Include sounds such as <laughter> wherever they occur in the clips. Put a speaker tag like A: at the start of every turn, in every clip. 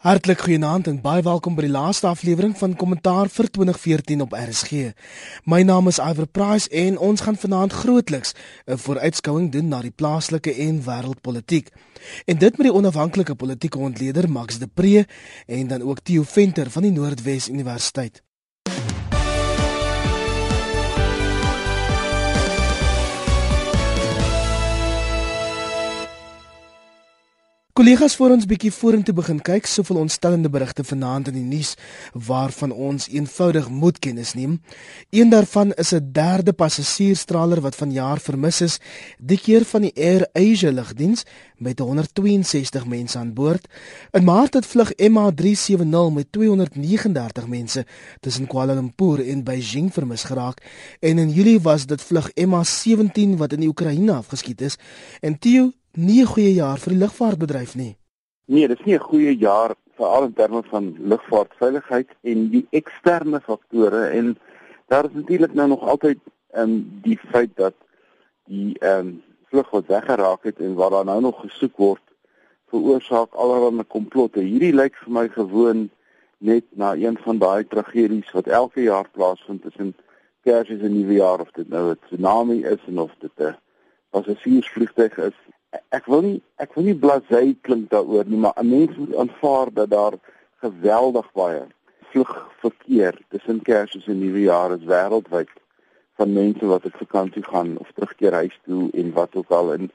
A: Hartlik goeienaand en baie welkom by die laaste aflewering van Kommentaar vir 2014 op RSG. My naam is Iver Price en ons gaan vanaand grootliks 'n vooruitskouing doen na die plaaslike en wêreldpolitiek. En dit met die onafhanklike politieke ontleder Max de Pre en dan ook Theo Venter van die Noordwes Universiteit. Kollegas voor ons bietjie vorentoe begin kyk, soveel ontstellende berigte vanaand in die nuus waarvan ons eenvoudig moet kennis neem. Een daarvan is 'n derde passasiersstraler wat vanjaar vermis is, die keer van die Air Asia lugdiens met 162 mense aan boord. In Maart het vlug MH370 met 239 mense tussen Kuala Lumpur en Beijing vermis geraak en in Julie was dit vlug MH17 wat in die Oekraïne afgeskiet is. En Theo nie 'n goeie jaar vir die lugvaartbedryf nie.
B: Nee, dit is nie 'n goeie jaar veral in terme van lugvaartveiligheid en die eksterne faktore en daar is natuurlik nou nog altyd ehm um, die feit dat die ehm um, vlug wat weggeraak het en waar daar nou nog gesoek word veroorsaak allerlei komplotte. Hierdie lyk vir my gewoon net na een van daai tragedies wat elke jaar plaasvind tussen Kersfees en Nuwejaar of dit nou 'n tsunami is en of dit 'n passasiersvliegtuig is ek wil nie ek wil nie blasé klink daaroor nie, maar 'n mens moet aanvaar dat daar geweldig baie vlugverkeer tussen Kersfees en Nuwejaar is wêreldwyd van mense wat op vakansie gaan of terugkeer huis toe en wat ook al. En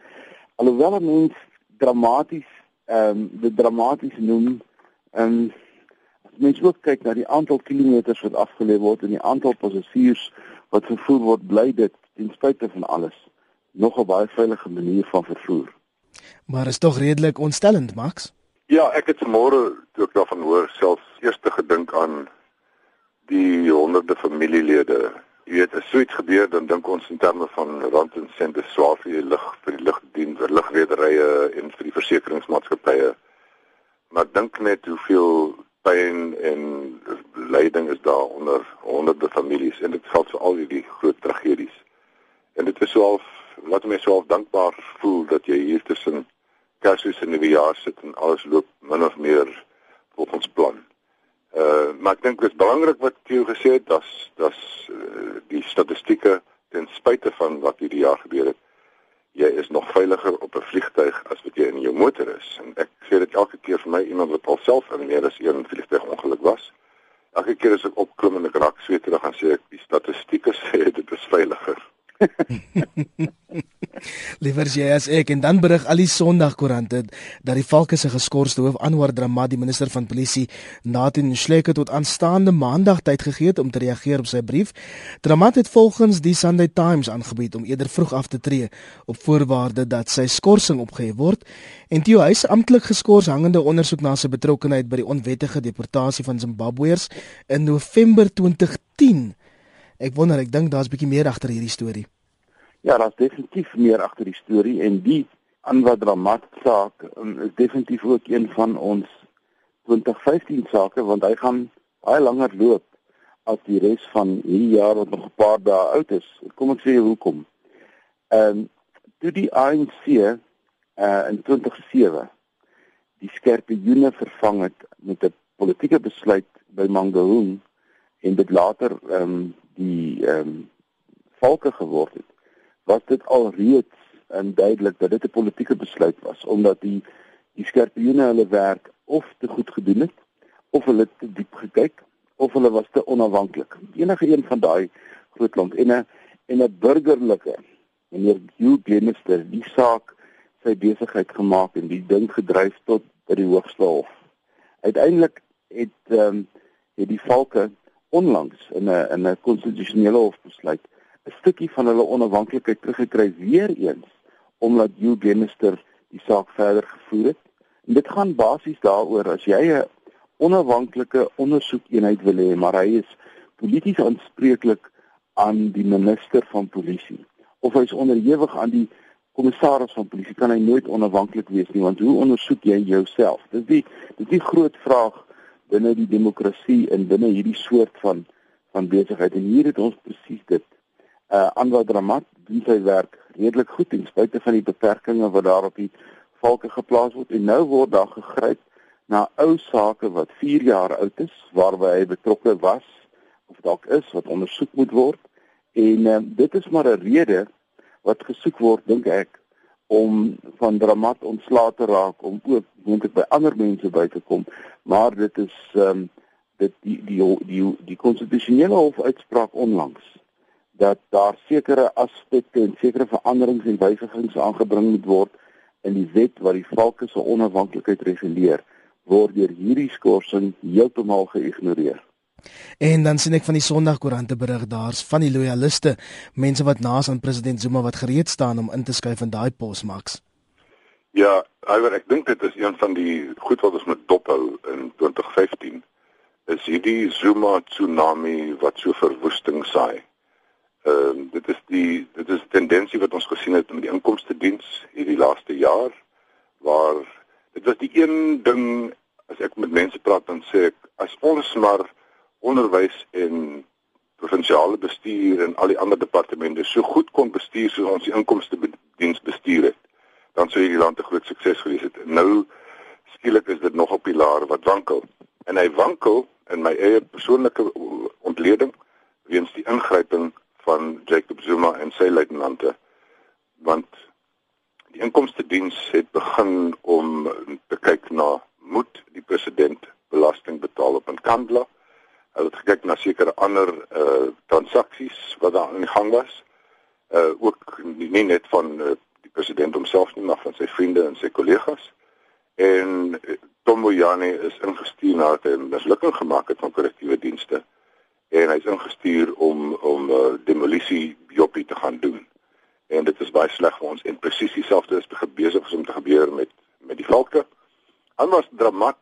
B: alhoewel 'n mens dramaties ehm um, dit dramaties noem en um, mens ook kyk na die aantal kilometers wat afgelê word en die aantal passasiers wat vervoer word bly dit ten spyte van alles nog 'n baie veilige manier van vervoer.
A: Maar is tog redelik ontstellend, Max?
C: Ja, ek het môre ek daarvan hoor self eers gedink aan die honderde familielede. Jy weet, as so iets gebeur, dan dink ons in terme van rand en sente swaar vir die lig vir die lugdien, vir lugrederye en vir die versekeringsmaatskappye. Maar dink net hoeveel pyn en lyding is daar onder honderde families en dit geld vir al hierdie groot tragedies. En dit is so half laat my so dankbaar voel dat jy hier tussen Kersfees en Nuwejaar sit en alles loop min of meer volgens plan. Uh maar ek dink dit is belangrik wat jy gesê het dat dat uh, die statistieke ten spyte van wat hierdie jaar gebeur het, jy is nog veiliger op 'n vliegtyg as wat jy in jou motor is. En ek sê dit elke keer vir my iemand wat alself in meer as een vliegtyg ongeluk was. Elke keer as ek opklim en ek raak sweterig gaan sê ek die statistieke <laughs> sê dit is veiliger. <laughs>
A: Liewer jy as ek en dan berig al die Sondagkoerant dat die Valke se geskorste hoof Anwar Dramat die minister van polisie Nathan Schleke tot aanstaande maandag tyd gegee het om te reageer op sy brief. Dramat het volgens die Sunday Times aangebied om eerder vroeg af te tree op voorwaarde dat sy skorsing opgehef word en toe hy se amptelik geskort hangende ondersoek na sy betrokkeheid by die onwettige deportasie van Zimbabweërs in November 2010 Ek wonder, ek dink daar's bietjie meer agter hierdie storie.
B: Ja, daar's definitief meer agter die storie en die Anwar Dramat saak um, is definitief ook een van ons 2015 sake want hy gaan baie langer loop as die res van hierdie jaar wat nog 'n paar dae oud is. Kom ek sê hoekom. Ehm um, toe die ANC uh, in 2007 die skerpe joene vervang het met 'n politieke besluit by Mangaung en dit later ehm um, die ehm um, volke geword het, was dit al reeds en duidelik dat dit 'n politieke besluit was omdat die die skerpioene hulle werk of te goed gedoen het of hulle te diep gekyk of hulle was te onafhanklik. Enige een van daai groot land en 'n en 'n burgerlike meneer Hugh Glenister die saak sy besigheid gemaak en die ding gedryf tot by die hoogste hof. Uiteindelik het ehm um, het die volke onlangs in 'n in 'n konstitusionele hof besluit 'n stukkie van hulle onafhanklikheid teruggekry weer eens omdat Hugh Glenister die saak verder gevoer het. En dit gaan basies daaroor as jy 'n onafhanklike ondersoekeenheid wil hê, maar hy is polities aanspreeklik aan die minister van polisie of hy is onderhewig aan die kommissaris van polisie kan hy nooit onafhanklik wees nie want hoe ondersoek jy jouself dis die dis die groot vraag binne die demokrasie en binne hierdie soort van van besigheid. En hier het ons presies dit. Uh Anwar Dramat doen sy werk redelik goed ten spyte van die beperkings wat daar op die valke geplaas word. En nou word daar gegryp na ou sake wat 4 jaar oud is waarby hy betrokke was of dalk is wat ondersoek moet word. En uh, dit is maar 'n rede wat gesoek word dink ek om van dramat ontslae te raak om ook moontlik by ander mense by te kom maar dit is ehm um, dit die die die die konstitusionele hof uitspraak onlangs dat daar sekere aspekte en sekere veranderings en wysigings aangebring moet word in die wet wat die valke se onafhanklikheid reguleer word deur hierdie skorsing heeltemal geïgnoreer.
A: En dan sien ek van die Sondagkoerante berig daar's van die loyaliste, mense wat naas aan president Zuma wat gereed staan om in te skuif in daai posmaks.
C: Ja, alhoewel ek dink dit is een van die goed wat ons moet dophou in 2015 is hierdie Zuma tsunami wat so verwoesting saai. Ehm uh, dit is die dit is tendensie wat ons gesien het met die inkomste diens hierdie laaste jaar waar dit was die een ding as ek met mense praat dan sê ek as ons maar onderwys en provinsiale bestuur en al die ander departemente so goed kon bestuur soos ons die inkomste diens bestuur het dan sou hierdie land 'n groot sukses gewees het. Nou skielik is dit nog op pilaar wat wankel en hy wankel in my eie persoonlike ontleding weens die ingryping van Jacob Zuma en sy luitenante want die inkomste diens het begin om te kyk na moet die president belasting betaal op 'n kandla hulle het gekyk na sekere ander uh transaksies wat daar in gang was uh ook nie, net van uh, die president homself nie maar van sy vriende en sy kollegas en uh, Tom Moyane is ingestuur na 'n mislukking gemaak het van korrektiewe dienste en hy's ingestuur om om uh, demolisie joppie te gaan doen. En dit is baie sleg vir ons en presies dieselfde is besig om te gebeur met met die valke. Was dramat.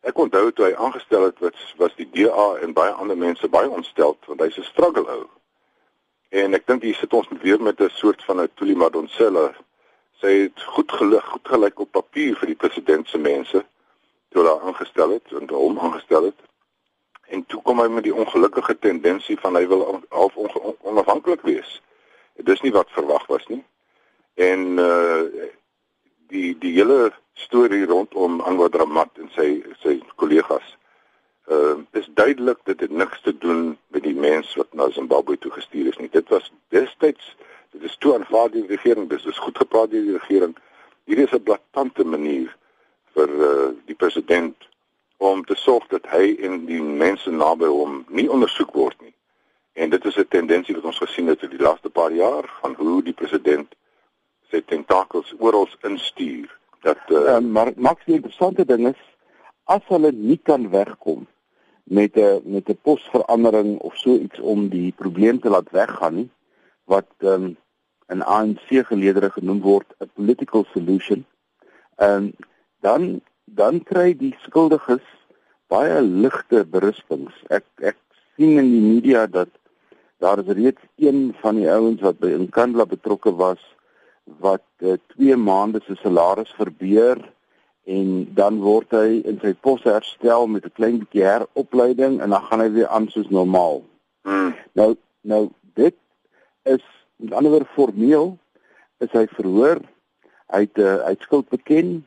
C: Ek onthou toe hy aangestel het was was die DA en baie ander mense baie ontstel want hy's 'n struggle ou. En ek dink hier sit ons weer met 'n soort van 'n Tuli Madonsela. Sy het goed gelig, goed gelyk op papier vir die president se mense toe hulle aangestel het en hom aangestel het en toe kom hy met die ongelukkige tendensie van hy wil half onafhanklik wees. Dit is nie wat verwag was nie. En uh die die hele storie rondom Anwar Dramat en sy sy kollegas uh is duidelik dat dit niks te doen met die mense wat na Zimbabwe toe gestuur is nie. Dit was destyds dit is toe aanvaar die regering, dis is goed gepraat deur die regering. Hier is 'n blaatante manier vir uh die president om te sorg dat hy en die mense naby hom nie ondersoek word nie. En dit is 'n tendensie wat ons gesien het in die laaste paar jaar van hoe die president sy tentakels oral instuur. Dat uh,
B: um, maar maks die interessante ding is as hulle nie kan wegkom met 'n met 'n posverandering of so iets om die probleem te laat weggaan nie wat um, in ANC geleedere genoem word 'n political solution. Ehm um, dan dan kry die skuldiges baie ligte berispings. Ek ek sien in die media dat daar is reeds een van die ouens wat by Inkandla betrokke was wat 2 uh, eh, maande se salaris verbeur en dan word hy in sy pos herstel met 'n klein bietjie heropleiding en dan gaan hy weer aan soos normaal. Hmm. Nou nou dit is met ander woorde formeel is hy verhoor. Hy het uh, hy het skuld beken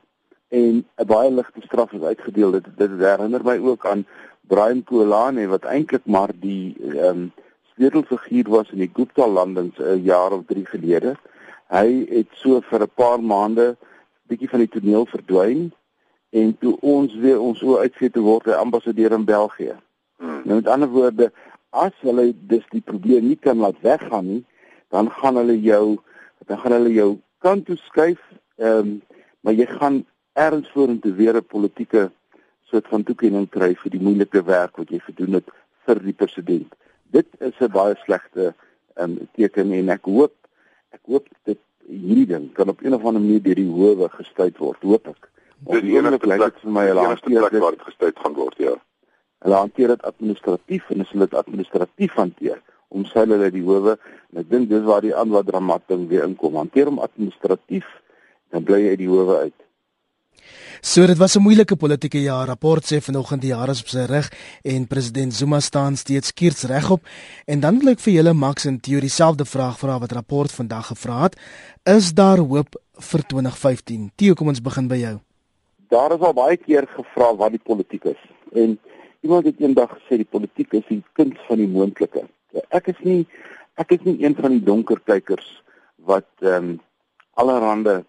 B: en 'n baie ligte straf is uitgedeel. Dit dit herinner my ook aan Brian Kolane wat eintlik maar die ehm um, sleutelfiguur was in die Gupta landings 'n jaar of 3 gelede. Hy het so vir 'n paar maande bietjie van die toneel verdwyn en toe ons weer ons oë uitgee te word hy ambassadeur in België. Hmm. Nou met ander woorde, as hulle dis die probleem nie kan laat weggaan nie, dan gaan hulle jou dan gaan hulle jou kant toe skuif. Ehm um, maar jy gaan erns vorentoe weer 'n politieke soort van toekenning kry vir die moeilike werk wat jy gedoen het vir die president. Dit is 'n baie slegte um, teken en ek hoop ek hoop dit hierdie ding kan op een of ander manier deur die howe gestuit word, hoop ek.
C: Dit is enige plek vir my laaste plek waar dit gestuit gaan word, ja.
B: Hulle hanteer dit administratief en hulle dit administratief hanteer om sy hulle die howe en ek dink dis waar die aanwad dramating weer inkom. Hanteer hom administratief dan bly hy uit die howe uit.
A: So dit was 'n moeilike politieke jaar. Rapport sê vanoggend die jaar is op sy rug en president Zuma staan steeds skiers regop. En dan wil ek vir julle Max en Theo dieselfde vraag vra wat rapport vandag gevra het. Is daar hoop vir 2015? Theo, kom ons begin by jou.
B: daar is al baie keer gevra wat die politiek is. En iemand het eendag gesê die politiek is die kuns van die moontlike. Ek is nie ek is nie een van die donker kykers wat ehm um, allerhande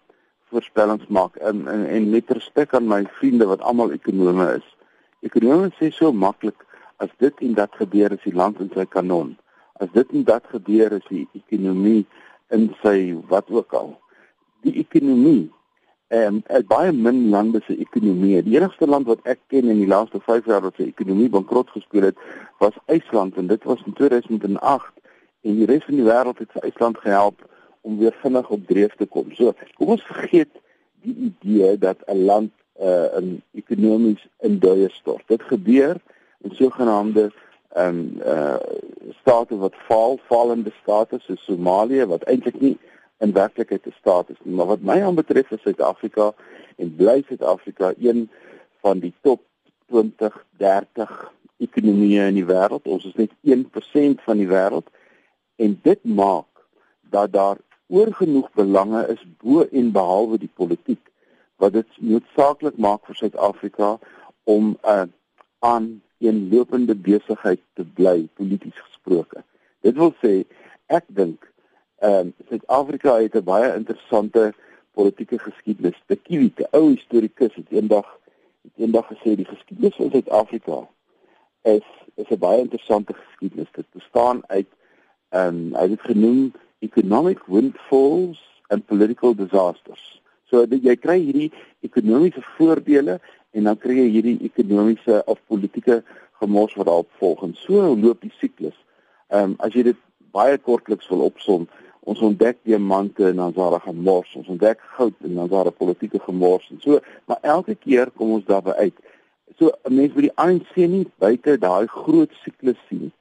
B: voorspellings maak en en, en met respek aan my vriende wat almal ekonome is. Ekonome sê so maklik as dit en dat gebeur is die land in sy kanon. As dit en dat gebeur is die ekonomie in sy wat ook al. Die ekonomie en um, baie min lande se ekonomie. Die enigste land wat ek ken in die laaste 5 jaar wat sy ekonomie bankrot gespeel het, was IJsland en dit was in 2008 en die res van die wêreld het vir IJsland gehelp om weer vinnig op dreef te kom. So, kom ons vergeet die idee dat 'n land uh, in ekonomies in duie stort. Dit gebeur in sogenaamde ehm um, uh state wat val, fallende state soos Somalië wat eintlik nie in werklikheid 'n staat is nie. Maar wat my aanbetref is Suid-Afrika en bly Suid-Afrika een van die top 20, 30 ekonomieë in die wêreld. Ons is net 1% van die wêreld en dit maak dat daar oorgenoeg belange is bo en behalwe die politiek wat dit noodsaaklik maak vir Suid-Afrika om 'n uh, aan 'n lopende besigheid te bly polities gesproke. Dit wil sê ek dink ehm um, Suid-Afrika het 'n baie interessante politieke geskiedenis. Die Kiwi, 'n ou historikus het eendag het eendag gesê die geskiedenis van Suid-Afrika is is 'n baie interessante geskiedenis. Dit bestaan uit ehm um, hy het genoem economic windfalls and political disasters. So jy kry hierdie ekonomiese voordele en dan kry jy hierdie ekonomiese of politieke gemors wat daarop volg. En so loop die siklus. Ehm um, as jy dit baie kortliks wil opsom, ons ontdek diamante en dan is daar 'n gemors, ons ontdek goud en dan is daar 'n politieke gemors en so, maar elke keer kom ons daarby uit. So 'n mens moet die ANC nie buite daai groot siklus sien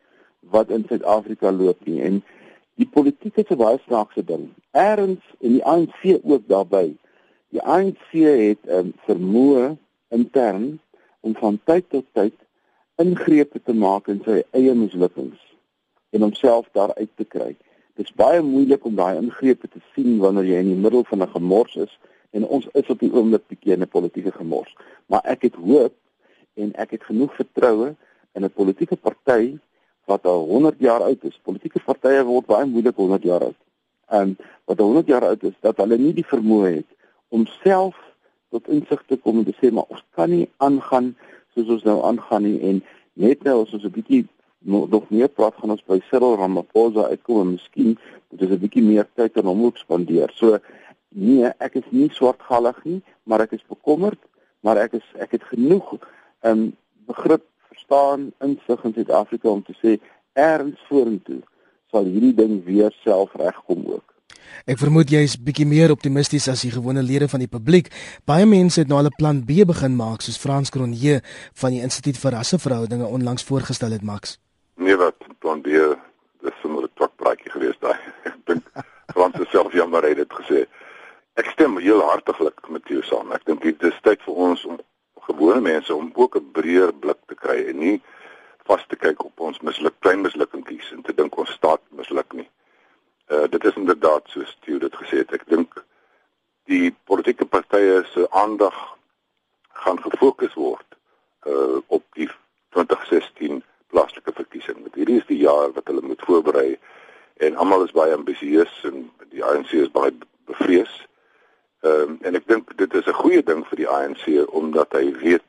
B: wat in Suid-Afrika loop nie en die politiek is 'n baie snaakse ding. Eerens en die ANC ook daarbey. Die ANC het 'n um, ehm, vermoë intern om van tyd tot tyd ingrepe te maak in sy eie mislukkings en homself daaruit te kry. Dit is baie moeilik om daai ingrepe te sien wanneer jy in die middel van 'n gemors is en ons is op die oomblik bietjie in 'n politieke gemors. Maar ek het hoop en ek het genoeg vertroue in 'n politieke party wat al 100 jaar oud is. Politieke partye word baie moeilik 100 jaar oud. En wat al 100 jaar oud is, dat hulle nie die vermoë het om self tot insig te kom en te sê maar ons kan nie aangaan soos ons nou aangaan nie en net nou as ons 'n bietjie nog meer praat gaan ons by Cyril Ramaphosa uitkom en miskien moet ons 'n bietjie meer tyd aan hom spandeer. So nee, ek is nie swartgallig nie, maar ek is bekommerd, maar ek is ek het genoeg um begrip verstaan insig in Suid-Afrika om te sê erns vorentoe sal hierdie ding weer self regkom ook.
A: Ek vermoed jy is bietjie meer optimisties as die gewone lede van die publiek. Baie mense het nou al 'n plan B begin maak, soos Frans Cronje van die Instituut vir Rasseverhoudinge onlangs voorgestel het, Max.
C: Nee, wat plan B dis sommer 'n twakpraatjie geweest daai. <laughs> Ek dink Frans self jammer het dit gesê. Ek stem heel hartlik met jou saam. Ek dink dit is tyd vir ons om gewone mense om ook 'n breër blik te kry en nie vas te kyk op ons misluk klein mislukkingkies en te dink ons staat misluk nie. Uh dit is inderdaad so Stu dit gesê het. Ek dink die politieke partye se aandag gaan gefokus word uh op die 2016 plaaslike verkiesing. Dit hierdie is die jaar wat hulle moet voorberei en almal is baie ambisieus en die ANC is baie bevrees. Ehm um, en ek dink dit is 'n goeie ding vir die ANC omdat hy weet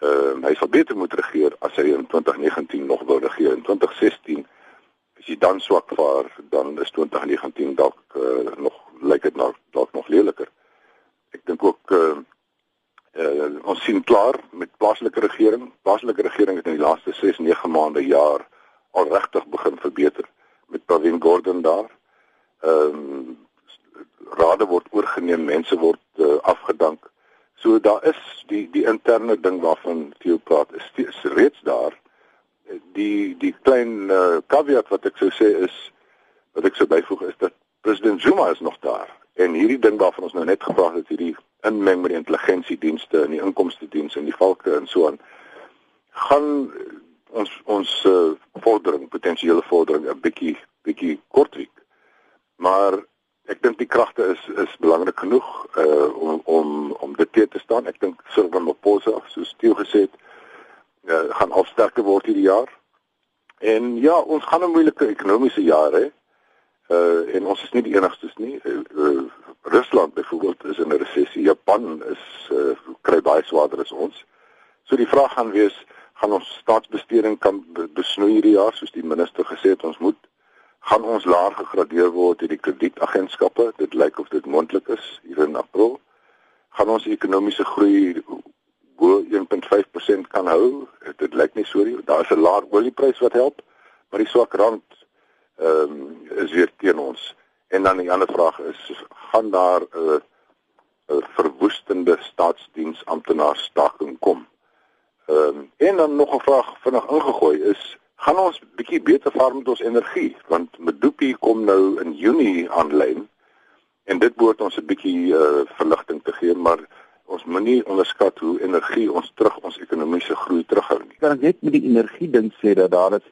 C: ehm um, hy sal beter moet regeer as hy in 2019 nog wil regeer. In 2016 as hy dan swak vaar, dan is 2019 dalk uh, nog lyk dit nog dalk nog leliker. Ek dink ook ehm uh, uh, ons sien klaar met plaaslike regering. Plaaslike regering het in die laaste 6, 9 maande jaar al regtig begin verbeter met Pravin Gordhan daar. Ehm um, oorgeneem, mense word uh, afgedank. So daar is die die interne ding waarvan Theo praat is, is reeds daar. Die die klein uh, caveat wat ek sou sê is wat ek sou byvoeg is dat president Zuma is nog daar. En hierdie ding waarvan ons nou net gepraat het, hierdie inmeng met die intelligensiedienste en die inkomste diens en die valke en so aan gaan ons ons uh, vordering potensiële vordering 'n bietjie bietjie kortwiek. Maar ek dink die kragte is is belangrik genoeg uh om om om dit te staan. Ek dink Cyril Ramaphosa soos Theo gesê het, uh, gaan afsterker word hierdie jaar. En ja, ons gaan 'n moeilike ekonomiese jaar hê. Uh en ons is nie die enigstes nie. Uh, uh, Rusland byvoorbeeld is in 'n resessie. Japan is uh, kry baie swaarder as ons. So die vraag gaan wees, gaan ons staatsbesteding kan besnoei hierdie jaar soos die minister gesê het ons moet gaan ons laer gegradeer word deur die kredietagentskappe. Dit lyk of dit moontlik is hier in April. Gaan ons ekonomiese groei bo 1.5% kan hou. Dit lyk nie so nie. Daar's 'n laer olieprys wat help, maar die swak rand ehm um, is weer teen ons. En dan die ander vraag is, gaan daar 'n uh, 'n verwoestende staatsdiens amptenaarstaking kom? Ehm um, en dan nog 'n vraag vinnig ingegooi is gaan ons bietjie beter vaar met ons energie want Medupi kom nou in Junie aanlyn en dit behoort ons 'n bietjie uh, verligting te gee maar ons moenie onderskat hoe energie ons terug ons ekonomiese groei terughou nie.
B: Kan ek net met die energie ding sê dat daar is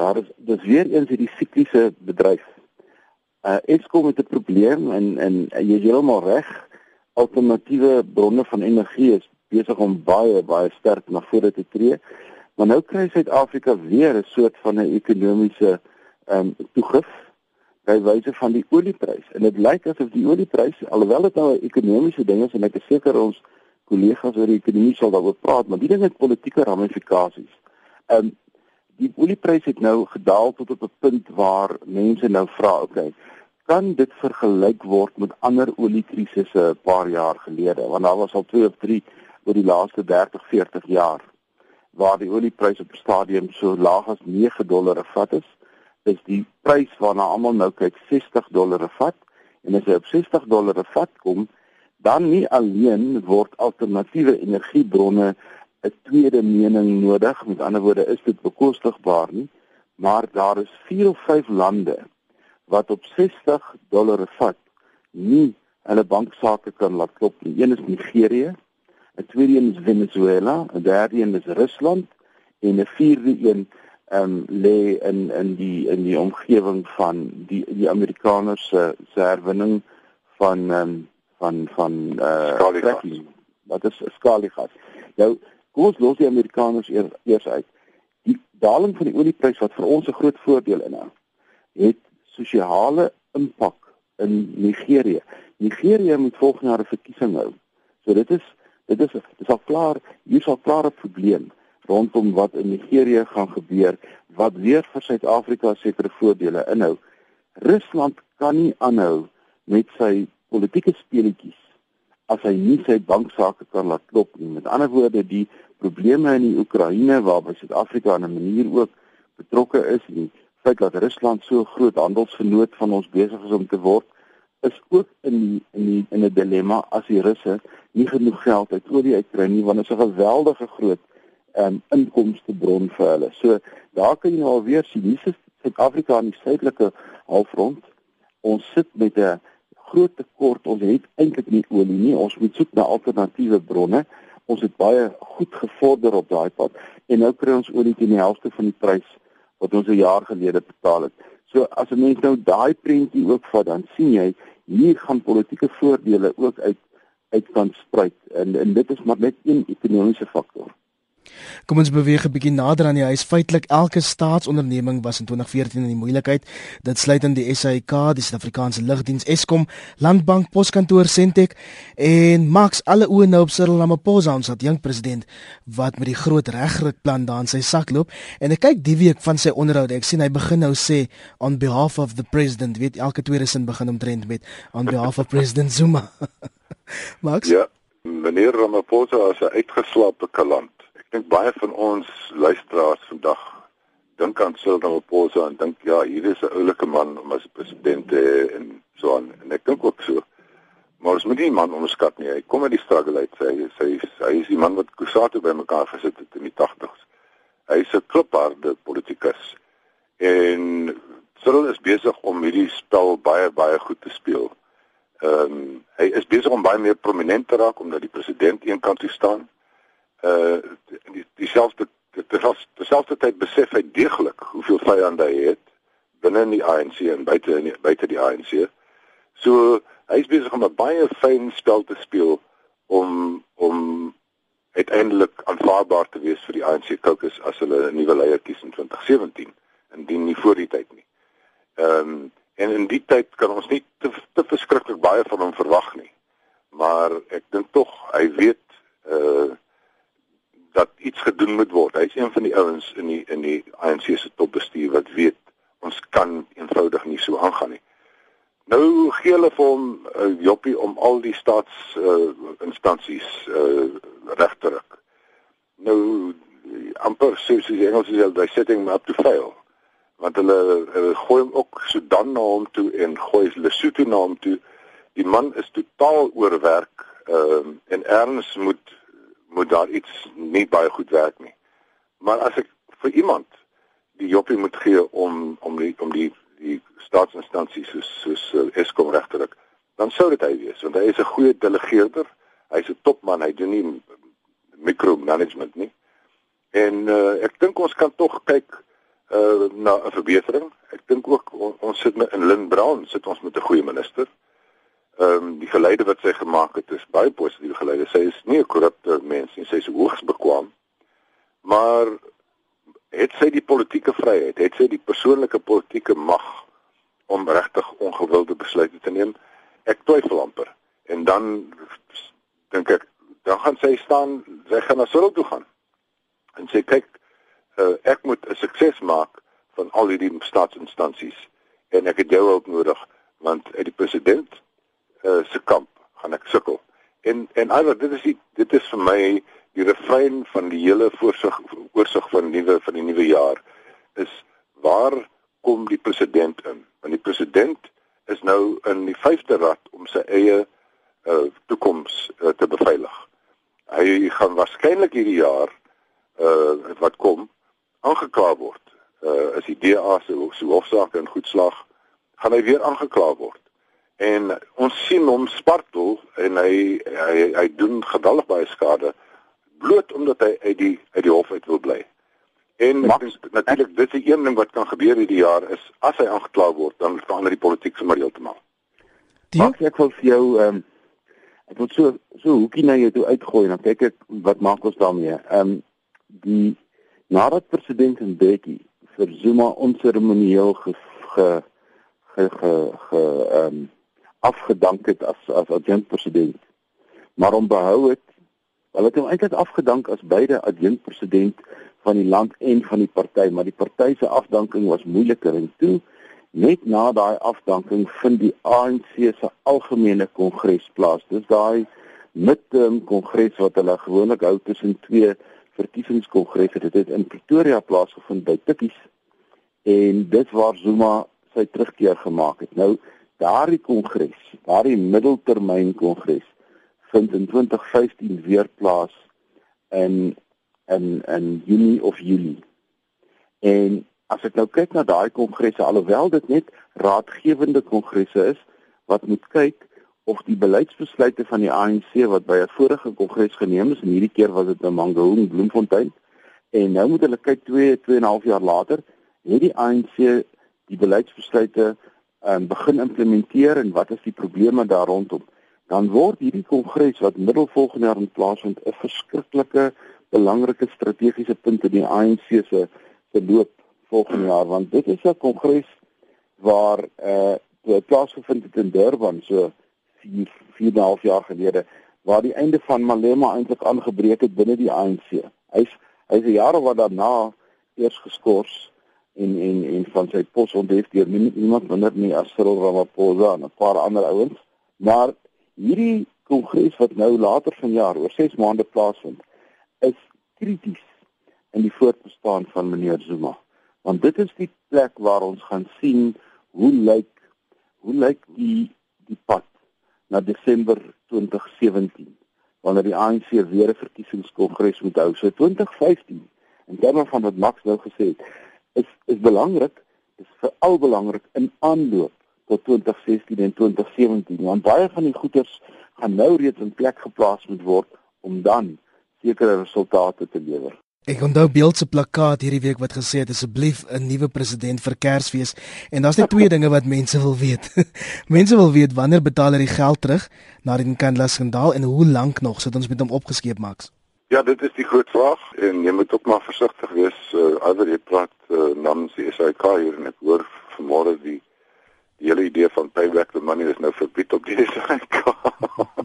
B: daar is dis weer eens hierdie sikliese bedryf. Uh Eskom het 'n probleem en en jy is heeltemal reg. Alternatiewe bronne van energie is besig om baie baie sterk na vore te tree. Maar nou kry Suid-Afrika weer 'n soort van 'n ekonomiese ehm um, toegif by wyse van die olieprys. En dit lyk asof die olieprys alhoewel dit nou 'n ekonomiese ding is en ek is seker ons kollegas oor die ekonomie sal daaroor praat, maar die ding het politieke ramifikasies. Ehm um, die olieprys het nou gedaal tot op 'n punt waar mense nou vra, okay, kan dit vergelyk word met ander oliekrisisse 'n paar jaar gelede? Want daar was al 2 of 3 oor die laaste 30, 40 jaar waar die oliepryse op stadium so laag as 9 dollar per vat is, is die prys waarna almal nou kyk 60 dollar per vat en as hy op 60 dollar per vat kom, dan nie alleen word alternatiewe energiebronne 'n tweede mening nodig, met ander woorde is dit bekostigbaar nie, maar daar is 4 of 5 lande wat op 60 dollar per vat nie hulle banksaake kan laat klop nie. Een is Nigerië, 'n tweede een is Venezuela, 'n derde een is Rusland en 'n vierde een ehm um, lê in in die in die omgewing van die die Amerikaners se se herwinning van ehm um, van van eh uh, wat is skaligas. Nou kom ons los die Amerikaners eers eers uit. Die daling van die olieprys wat vir ons 'n groot voordeel inhou, het sosiale impak in Nigerië. Nigerië moet volgende jaar 'n verkiesing hou. So dit is Dit is dit is al klaar, hier sal klaar 'n probleem rondom wat in Nigerië gaan gebeur wat weer vir Suid-Afrika sekere voordele inhou. Rusland kan nie aanhou met sy politieke speletjies as hy nie sy banksaake kan laat klop nie. Met ander woorde, die probleme in die Oekraïne waarby Suid-Afrika in 'n manier ook betrokke is, die feit dat Rusland so groot handelsvernoot van ons besig is om te word, is ook in die, in die, in 'n dilemma as die Russe nie genoeg geld uit olie uitkry nie want dit is 'n geweldige groot um, inkomste bron vir hulle. So daar kan jy nou alweer sien hier is Suid-Afrika aan die suidelike halfrond. Ons sit met 'n groot tekort. Ons het eintlik nie olie nie. Ons moet soek na alternatiewe bronne. Ons het baie goed gevorder op daai pad en nou kry ons olie teen die helfte van die prys wat ons 'n jaar gelede betaal het. So as 'n mens nou daai prentjie ook vat, dan sien jy hier gaan politieke voordele ook uit uit kan spruit en en dit is maar net een ekonomiese faktor.
A: Kom ons beweeg 'n bietjie nader aan die huis. Feitelik elke staatsonderneming was in 2014 in die moeilikheid. Dit sluit in die SAIK, die Suid-Afrikaanse Lugdiens, Eskom, Landbank, Poskantoor, Sentech en Max alle oë nou op Cyril Ramaphosa, ons ad jong president wat met die groot regrukplan daar in sy sak loop. En ek kyk die week van sy onderhoude. Ek sien hy begin nou sê on behalf of the president, weet elke tweede sin begin omtrent met on behalf of president Zuma. <laughs> Max?
C: Ja, meneer Ramaphosa is 'n uitgeslaapte kaland. Dink baie van ons luisteraars vandag dink aan Cyril Ramaphosa en dink ja, hier is 'n oulike man om as president te en so aan. En ek dink ook so. Maar ons moet nie man onderskat nie. Hy kom uit die struggle uit. Hy hy hy is die man wat Kusatu bymekaar gesit het in die 80s. Hy is 'n klipharde politikus. En Cyril is besig om hierdie spel baie baie goed te speel. Ehm um, hy is besig om baie meer prominent te raak omdat die president eenkant toe staan. Uh die dieselfde dieselfde tyd besef hy deeglik hoeveel vyande hy het binne in die ANC en buite in die, buite die ANC. So hy's besig om 'n baie fyn spel te speel om om uiteindelik aanvaarbaar te wees vir die ANC caucus as hulle 'n nuwe leier kies in 2017 indien nie voor die tyd nie. Ehm um, en in die tyd kan ons nie te, te verskriklik baie van hom verwag nie. Maar ek dink tog hy weet uh dat iets gedoen moet word. Hy's een van die ouens in die in die ANC se topbestuur wat weet ons kan eenvoudig nie so aangaan nie. Nou gee hulle vir hom 'n uh, joppie om al die staats uh, instansies uh, reg te ruk. Nou amper soos die Engels sê, they setting up to fail. Want hulle, hulle gooi hom ook Sudan na hom toe en gooi Lesotho na hom toe. Die man is totaal oorwerk uh, en erns moet moet daar iets nie baie goed werk nie. Maar as ek vir iemand die joppie moet gee om om die om die die staatsinstansies soos soos uh, Eskom regtelik, dan sou dit hy wees want hy is 'n goeie delegeerder. Hy's 'n topman, hy doen nie micromanagement nie. En uh, ek dink ons kan tog kyk uh, na 'n verbetering. Ek dink ook on, ons sit met in Lynn Brown, sit ons met 'n goeie minister. Ehm um, die geleide wat sy gemaak het is baie positief geleide. Sy is nie 'n korrupte mens nie, sy is hoogs bekwam. Maar het sy die politieke vryheid, het sy die persoonlike politieke mag om regtig ongewilde besluite te neem? Ek twyfel amper. En dan dink ek, dan gaan sy staan, sy gaan na Cyril toe gaan. En sê kyk, uh, ek moet 'n sukses maak van al hierdie staatsinstansies en ek het jou hulp nodig want uit die president uh, se kamp gaan ek sukkel. En en alhoewel dit is die, dit is vir my die refrein van die hele voorsig oorsig van nuwe van die nuwe jaar is waar kom die president in? Want die president is nou in die 5de rad om sy eie uh, toekoms uh, te beveilig. Hy gaan waarskynlik hierdie jaar uh wat kom aangekla word. Uh as die DA se so hofsaak in goed slag, gaan hy weer aangekla word. En ons sien hom spartel en hy hy hy doen geweldig baie skade bloot omdat hy uit die uit die hof uit wil bly. En natuurlik dis die een ding wat kan gebeur hierdie jaar is as hy aangekla word, dan verander die politiek sommer heeltemal.
B: Maak ek wil vir jou ehm um, ek wil so so hoekie na jou toe uitgooi en dan kyk ek wat maak ons daarmee. Ehm um, die nadat president Mbeki vir Zuma onseremonieel ge ge ge ge ehm um, afgedank het as as adjunkt president maar hom behou het Hulle het hom eintlik afgedank as beide adjunkpresident van die land en van die party, maar die party se afdanking was moeiliker en toe net na daai afdanking vind die ANC se algemene kongres plaas. Dis daai midterm kongres wat hulle gewoonlik hou tussen twee verkiesingskongresse. Dit het in Pretoria plaasgevind by Tikkies en dit waar Zuma sy terugkeer gemaak het. Nou daardie kongres, daardie middeltermyn kongres vind in 2015 weer plaas in in in Junie of Julie. En as ek nou kyk na daai kongresse alhoewel dit net raadgewende kongresse is wat moet kyk of die beleidsbesluite van die ANC wat by 'n vorige kongres geneem is en hierdie keer was dit in Mangaung Bloemfontein en nou moet hulle kyk 2 2 en 'n half jaar later het die ANC die beleidsbesluite um, begin implementeer en wat is die probleme daar rondom dan word hierdie kongres wat middel volgende jaar in plaasvind 'n verskriklike belangrike strategiese punt in die ANC se se loop volgende jaar want dit is 'n kongres waar eh uh, plaasgevind het in Durban so 4 4,5 jaar gelede waar die einde van Malema eintlik aangebreek het binne die ANC. Hy's hy's 'n jaar wat daarna eers geskort en en en van sy pos onthef deur niemand minder nie as Cyril Ramaphosa en 'n paar ander ouens. Maar hierdie kongres wat nou later vanjaar oor 6 maande plaasvind is krities in die voortbestaan van meneer Zuma want dit is die plek waar ons gaan sien hoe lyk hoe lyk die die pad na Desember 2017 wanneer die ANC weer 'n verkiesingskongres moet hou so 2015 en terme van wat Max nou gesê het is is belangrik is veral belangrik in aanloop tot 2016 en 2017 want baie van die goederes gaan nou reeds in plek geplaas moet word om dan sekere resultate te lewer.
A: Ek onthou beeld se plakkaat hierdie week wat gesê het asseblief 'n nuwe president vir Kersfees en daar's net twee dinge wat mense wil weet. <laughs> mense wil weet wanneer betaal hy die geld terug na die Nkandla skandaal en hoe lank nog sit ons met hom opgeskeep maks?
C: Ja, dit is die groot vraag en jy moet ook maar versigtig wees uh, as jy praat uh, namens die SAK hier en ek hoor vanmôre die die hele idee van payback the money is nou verbied op die <laughs> SAK.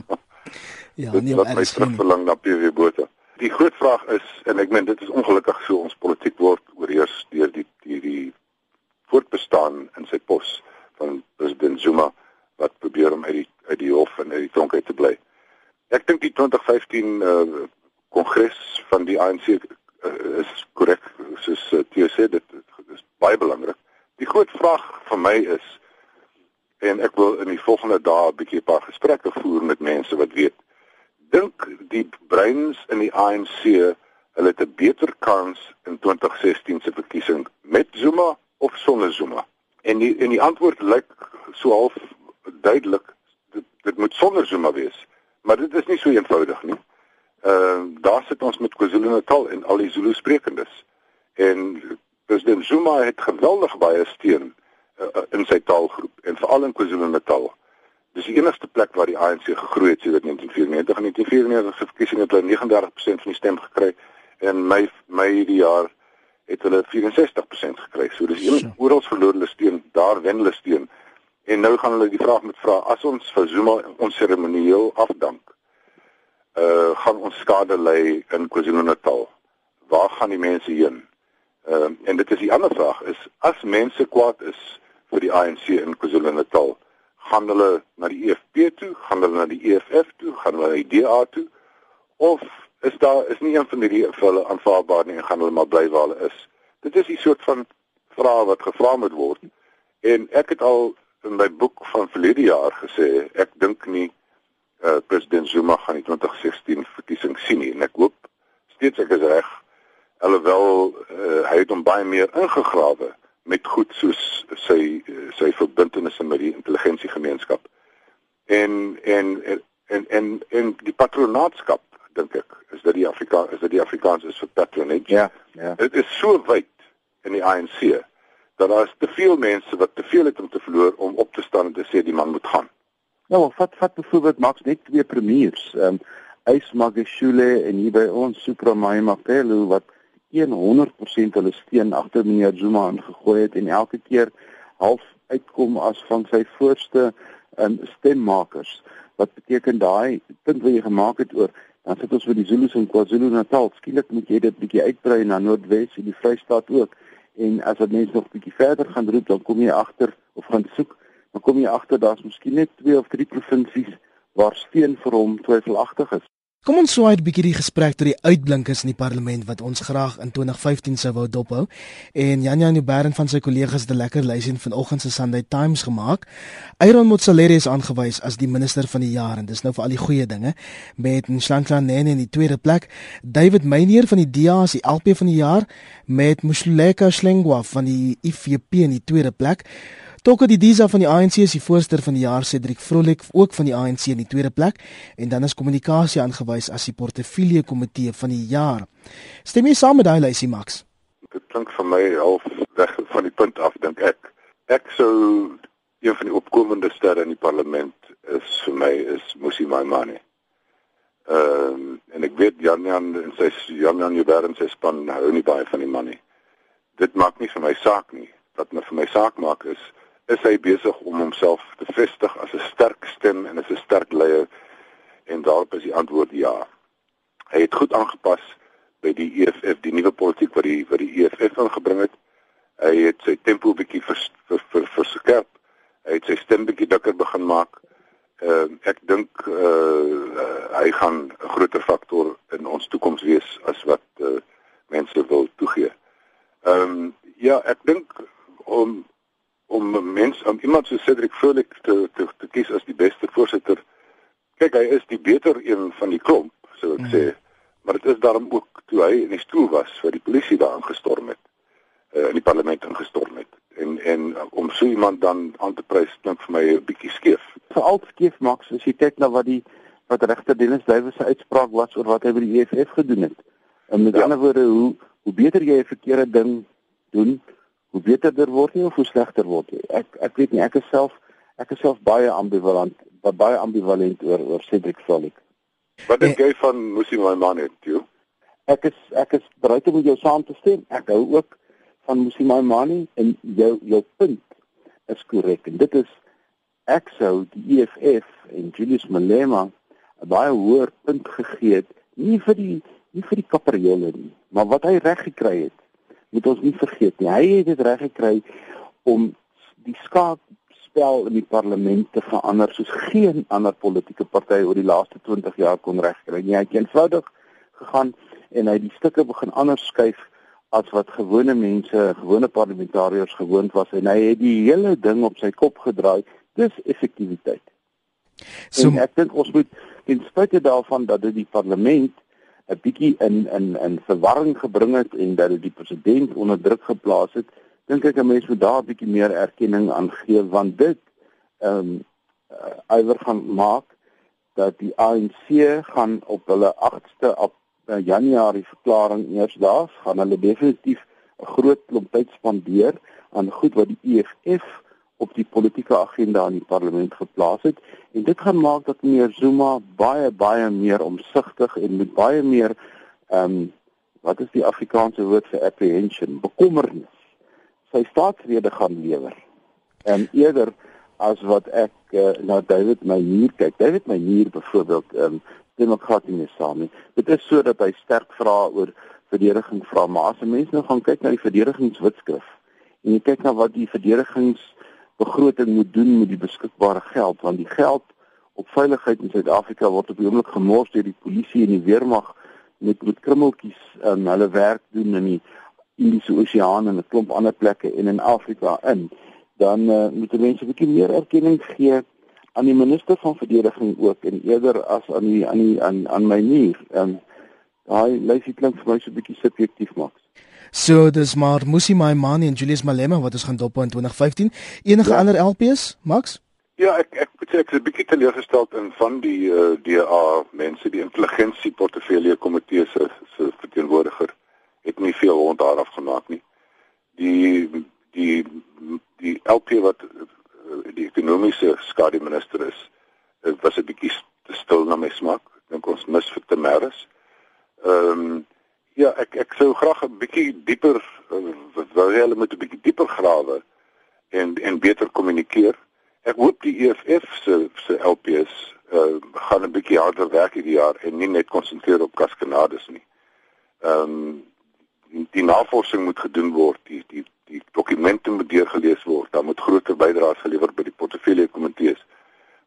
C: <laughs> ja, nee, maar ek verlang na PV Botha. Die groot vraag is en ek meen dit is ongelukkig so ons politiek word oorheers deur die die die voortbestaan in sy pos van president Zuma wat probeer om uit die uit die hof en uit die tronk uit te bly. Ek dink die 2015 uh, kongres van die ANC uh, is korrek soos uh, Theo sê dit, dit is baie belangrik. Die groot vraag vir my is en ek wil in die volgende dae 'n bietjie 'n paar gesprekke voer met mense wat weet dink die breins in die ANC hulle het 'n beter kans in 2016 se verkiesing met Zuma of sonder Zuma. En die en die antwoord lyk so half duidelik dit, dit moet sonder Zuma wees. Maar dit is nie so eenvoudig nie. Uh, daar sit ons met KwaZulu-Natal en al die Zulu sprekendes. En president Zuma het geweldig baie steun uh, in sy taalgroep en veral in KwaZulu-Natal. Dis die enigste plek waar die ANC gegroei het sedert 1994. In 1994 se verkiesing het hulle 39% van die stem gekry en Mei Mei die jaar het hulle 64% gekry. So dis een oral verloor hulle steun, daar wen hulle steun. En nou gaan hulle die vraag met vra as ons vir Zuma ons seremonieel afdank. Uh gaan ons skade lê in KwaZulu-Natal. Waar gaan die mense heen? Ehm uh, en dit is die ander vraag is as mense kwaad is vir die ANC in KwaZulu-Natal gaan hulle na die EFF toe, gaan hulle na die EFF toe, gaan hulle na die DA toe of is daar is nie een van hierdie vir hulle aanvaarbaar nie en gaan hulle maar bly waar hulle is. Dit is die soort van vrae wat gevra moet word. En ek het al in my boek van verlede jaar gesê ek dink nie uh, president Zuma gaan die 2016 verkiesing sien nie en ek hoop steeds ek is reg alhoewel uh, hy het hom baie meer ingegrawe met goed soos sy sy verbintenisse met die intelligensiegemeenskap. En en en en en die patronaatskap dink ek is dit die Afrika is dit die Afrikaans is vir patronage.
B: Ja, ja.
C: Dit is so wyd in die ANC dat daar is te veel mense wat te veel het om te verloor om op te staan en te sê die man moet gaan.
B: Nou, vat vat byvoorbeeld Max net twee premiers. Ehm um, Ys Magashule en hier by ons Supramai Mapelo wat 100% hulle steun agter meneer Zuma ingegooi het en elke keer half uitkom as van sy voorste um, stemmakers. Wat beteken daai punt wat jy gemaak het oor dan sit ons vir die Zulus in KwaZulu-Natal. Skielik moet jy dit bietjie uitbrei na Noordwes en die Vrystaat ook. En as dit mense nog bietjie verder gaan roep, dan kom jy agter of gaan soek, dan kom jy agter daar's miskien net twee of drie provinsies waar steun vir hom twyfelagtig is.
A: Kom ons swaai 'n bietjie die gesprek tot die uitblinkers in die parlement wat ons graag in 2015 sou wou dophou. En Janja Nubern van sy kollegas het 'n lekker lysie vanoggend se Sunday Times gemaak. Aaron Motsoaledi is aangewys as die minister van die jaar en dis nou vir al die goeie dinge met Nhlanhla Nene in die tweede plek, David Meyer van die DA as die LP van die jaar met Mhleka Shlengwa van die IFP in die tweede plek. Tokke die Diza van die ANC is die voorsteur van die jaar Cedric Vrolik ook van die ANC in die tweede plek en dan is kommunikasie aangewys as die portefeulje komitee van die jaar. Stem jy saam met daai lysie Max?
C: Dit klink vir my half weg van die punt af dink ek. Ek sou een van die opkomende sterre in die parlement is vir my is Musi Maimane. Ehm um, en ek weet Jan Jan en sy Jan Jan Jubber en sy span hou nie baie van die man nie. Dit maak nie vir my saak nie. Wat my vir my saak maak is is hy besig om homself te vestig as 'n sterk stem en as 'n sterk leier en daarop is die antwoord ja. Hy het goed aangepas by die EFF, die nuwe politiek wat die wat die EFF ingebring het. Hy het sy tempo bietjie vers, vers, vers, verskerp. Hy het sy stem bietjie dikker begin maak. Uh, ek dink uh, uh hy gaan 'n groter faktor in ons toekoms wees as wat uh, mense wil toegee. Ehm um, ja, ek dink om om 'n mens om iemand so Cedric Vrolik te te te kies as die beste voorsitter. Kyk, hy is die beter een van die klomp, sou ek mm. sê. Maar dit is daarom ook toe hy in die stoel was vir die polisie daar ingestorm het. Uh, in die parlement ingestorm het. En en om so iemand dan aan te prys klink vir my 'n bietjie skeef.
B: Veral skeef maak as jy kyk na wat die wat regter Dennis Duwe se uitspraak was oor wat hy by die EFF gedoen het. En met ja. ander woorde, hoe hoe beter jy 'n verkeerde ding doen, hoe beterder word jy of hoe slegter word jy. Ek ek weet nie, ek is self ek is self baie ambivalent, baie ambivalent oor oor Cedric Solik.
C: Wat dink jy van Musi Maimane, Tio?
B: Ek is ek is bereid om jou saam te stem. Ek hou ook van Musi Maimane en jou jou punt is korrek. En dit is ek sou die EFF en Julius Malema baie hoër punt gegee het, nie vir die nie vir die kaperjole nie, maar wat hy reg gekry het, moet ons nie vergeet nie. Hy het dit reg gekry om die skaakspel in die parlement te verander soos geen ander politieke party oor die laaste 20 jaar kon regkry nie. Hy het eenvoudig gegaan en hy die stukke begin anders skuif as wat gewone mense, gewone parlementariërs gewoond was en hy het die hele ding op sy kop gedraai. Dis effektiwiteit. So en ek dink ons moet ten spyte daarvan dat dit die parlement 'n bietjie in in in verwarring gebring het en dat dit die president onder druk geplaas het, dink ek 'n mens moet daar 'n bietjie meer erkenning aan gee want dit ehm um, uh, iwer gaan maak dat die ANC gaan op hulle 8ste op uh, Januarie verklaring eers daar gaan hulle definitief 'n groot klomp tyd spandeer aan goed wat die EFF op die politieke agenda in die parlement geplaas het. En dit gaan maak dat meneer Zuma baie baie meer omsigtig en met baie meer ehm um, wat is die Afrikaanse woord vir apprehension? Bekommernis. Sy staatsrede gaan lewer. En eerder as wat ek uh, na David Meyer kyk. David Meyer byvoorbeeld ehm um, demokraties saam dit is sodat hy sterk vra oor verdediging vra maar as mense nou gaan kyk na die verdedigingswetskrif en jy kyk na wat die verdedigings begroting moet doen met die beskikbare geld want die geld op veiligheid in Suid-Afrika word op die oomblik gemors deur die polisie en die weermag met met krummeltjies um, hulle werk doen in die Indiese Oseaan en 'n klomp ander plekke en in Afrika in. Dan uh, moet mense 'n bietjie meer erkenning gee aan die minister van verdediging ook en eerder as aan die aan die aan aan my nuur en daai lyfie klink vir my so 'n bietjie subjektief maak
A: So dis maar Musi Maimane en Julius Malema wat ons gaan dop in 2015. Enige ja. ander LPs, Max?
C: Ja, ek ek moet sê ek is 'n bietjie teleurgesteld in van die uh, eh, DA mense, die intelligensie portefeulje komitee se se verteenwoordiger het nie veel rond daar afgemaak nie. Die die die LP wat uh, die ekonomiese skadu minister is, uh, was 'n bietjie te stil na my smaak. Ek dink ons mis vir Tamaris. Ehm um, Ja, ek ek sou graag 'n bietjie dieper wat wou jy hulle moet 'n bietjie dieper grawe en en beter kommunikeer. Ek hoop die EFF se se LPS uh, gaan 'n bietjie harder werk hierdie jaar en nie net konsentreer op kaskanades nie. Ehm um, die navorsing moet gedoen word, die die die dokumente moet deurgelees word, daar moet groter bydraes gelewer by die portefeulje komitees.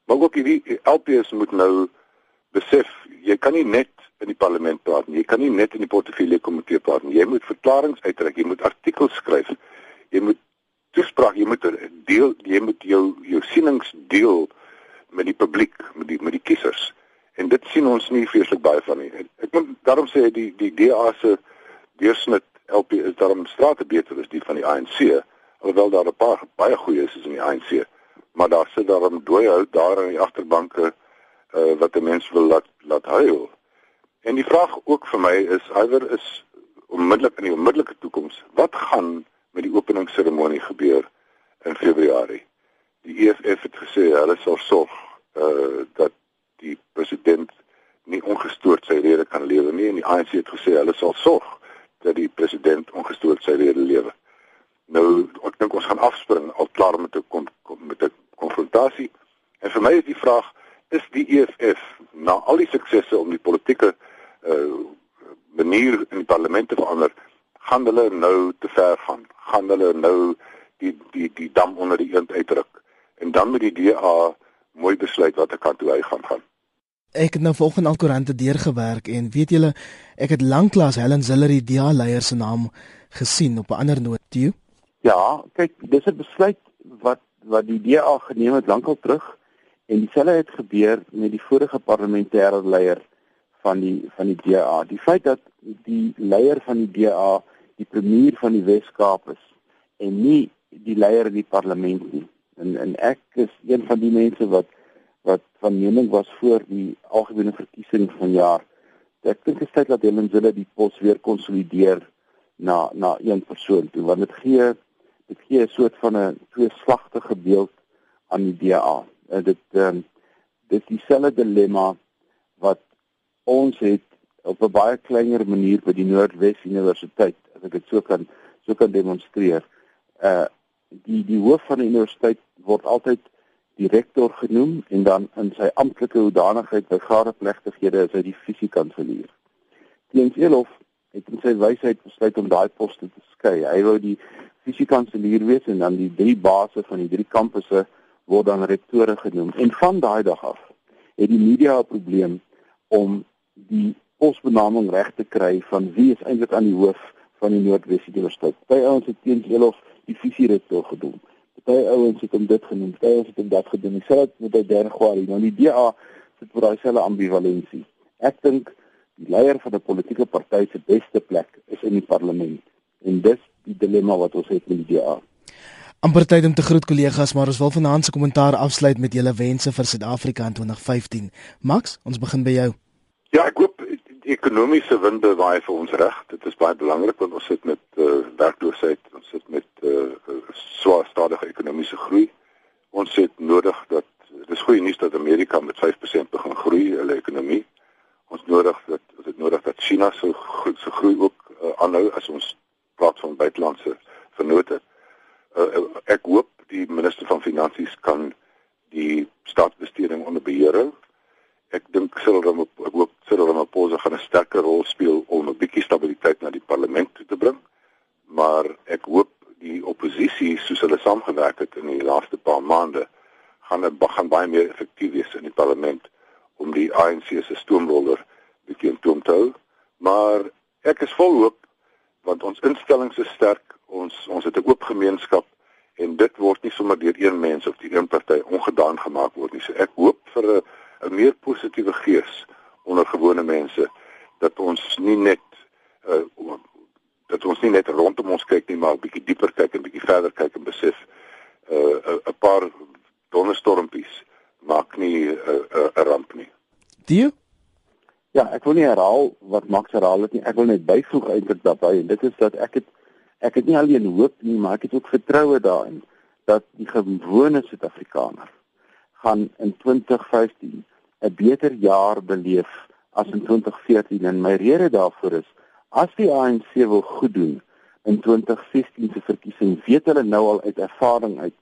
C: Maar ook hierdie LPS moet nou besef, jy kan nie net in die parlement praat nie. Jy kan nie net in die portefeulje komitee praat nie. Jy moet verklaringe uitreik, jy moet artikels skryf. Jy moet toespraak, jy moet deel, jy moet jou jou sienings deel met die publiek, met die met die kiesers. En dit sien ons nie vreeslik baie van nie. Ek moet daarom sê die die DA se deursnit LP is daarom strate beter as die van die ANC, alhoewel daar 'n paar baie goeie is in die ANC. Maar daar sit daarom dooie hout daar in die agterbanke uh, wat 'n mens wil laat laat huil. En die vraag ook vir my is iwer is onmiddellik in die onmiddellike toekoms, wat gaan met die openingsseremonie gebeur in Februarie? Die EFF het gesê hulle sal sorg uh dat die president nie ongestoord sy rede kan lewe nie en die ANC het gesê hulle sal sorg dat die president ongestoord sy rede lewe. Nou ek dink ons gaan afspring al klaar met 'n met 'n konfrontasie. En vir my is die vraag is die EFF na al die suksesse om die politieke uh manier in die parlement te verander, gaan hulle nou te ver gaan. Gaan hulle nou die die die dam onder die eend uitdruk en dan met die DA mooi besluit watter kant toe hy gaan gaan.
A: Ek het nou volgens alkoerante deurgewerk en weet julle, ek het lanklaas Helen Ziller die DA leier se naam gesien op 'n ander noot toe.
B: Ja, kyk, dis 'n besluit wat wat die DA geneem het lankal terug En dieselfde het gebeur met die vorige parlementêre leier van die van die DA. Die feit dat die leier van die DA die premier van die Wes-Kaap is en nie die leier in die parlement nie. En en ek is een van die mense wat wat van mening was voor die algemene verkiesing van jaar ek dink dit is tyd dat Helen Zille die pos weer konsolideer na na een persoon toe want dit gee dit gee 'n soort van 'n tweeslagtige beeld aan die DA. En dit um, dis dieselfde dilemma wat ons het op 'n baie kleiner manier by die Noordwes Universiteit as ek dit so kan so kan demonstreer. Uh die die hoof van die universiteit word altyd direkteur genoem en dan in sy amptelike hoedanigheid by gadeplegtighede is hy die fisiekanselier. Teens Elof het in sy wysheid besluit om daai poste te skei. Hy wou die fisiekanselier wees en dan die drie basse van die drie kampusse word dan rektore genoem. En van daai dag af het die media 'n probleem om die posbenaming reg te kry van wie is eintlik aan die hoof van die Noordwes Universiteit. Party ouens het teen Elof die fisierektor gedoen. Party ouens het hom dit genoem, party ouens het hom dat gedoen. Dieselfde met by Dergwari. Nou die DA sit vir daai selfe ambivalensie. Ek dink die leier van 'n politieke party se beste plek is in die parlement. En dis die dilemma wat ons het met die DA.
A: Amper tyd om te groet kollegas, maar ons wil vanaand se kommentaar afsluit met julle wense vir Suid-Afrika in 2015. Max, ons begin by jou.
C: Ja, ek hoop die ekonomiese winde waai vir ons reg. Dit is baie belangrik want ons sit met uh, werkloosheid, ons sit met uh, swaar stadige ekonomiese groei. Ons het nodig dat dis goeie nuus dat Amerika met 5% begin groei hulle ekonomie. Ons nodig dat ons het nodig dat China so goed so groei ook uh, aanhou as ons praat van buitelandse vennote. Uh, ek hoop die minister van finansies kan die staatsbesteding onder beheer hou. Ek dink Cyril Ramaphosa ek hoop Cyril Ramaphosa gaan 'n sterker rol speel om 'n bietjie stabiliteit na die parlement toe te bring. Maar ek hoop die oppositie soos hulle saamgewerk het in die laaste paar maande gaan gaan baie meer effektief wees in die parlement om die ANC se stoomroller bietjie in toom te hou. Maar ek is vol hoop want ons instellings is sterk. Ons ons het 'n oop gemeenskap en dit word nie sommer deur een mens of die een party ongedaan gemaak word nie. So ek hoop vir 'n 'n meer positiewe gees onder gewone mense dat ons nie net uh, dat ons nie net rondom ons kyk nie, maar 'n bietjie dieper kyk en bietjie verder kyk en besef uh, 'n uh, paar donderstormpies maak nie 'n uh, 'n uh, ramp nie.
A: Die
B: Ja, ek wil nie herhaal wat Max herhaal het nie. Ek wil net byvoeg eintlik daarbey en dit is dat ek het ek het nie alleen hoop nie, maar ek het ook vertroue daarin dat die gewone Suid-Afrikaner gaan in 2015 'n beter jaar beleef as in 2014 en my rede daarvoor is as die ANC wil goed doen in 2016 se verkiesing, weet hulle nou al uit ervaring uit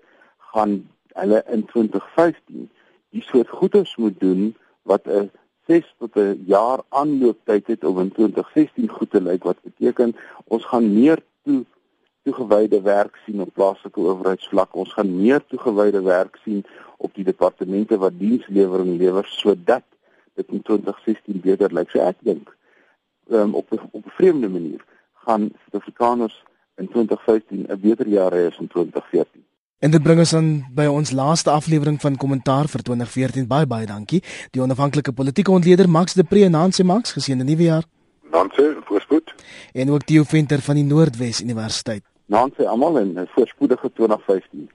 B: gaan hulle in 2015 die soort goeders moet doen wat 'n 6 tot 'n jaar aanlooptyd het om in 2016 goed te lyk wat beteken ons gaan meer toe toegewyde werk sien op plaaslike owerheidsvlak ons gaan meer toegewyde werk sien op die departemente wat dienslewering lewer sodat dit in 2016 beter lyk so ek dink um, op op 'n vreemde manier gaan Suid-Afrikaners in 2015 'n beter jaar hê as in 2014
A: En dit bring ons aan by ons laaste aflewering van kommentaar vir 2014. Baie baie dankie. Die onafhanklike politieke ontleder Max de Pre en Nancy Max geseënde nuwe jaar.
C: Nancy, voorspoed.
A: En ook Theo Venter van die Noordwes Universiteit.
B: Nancy almal en 'n voorspoedige 2015.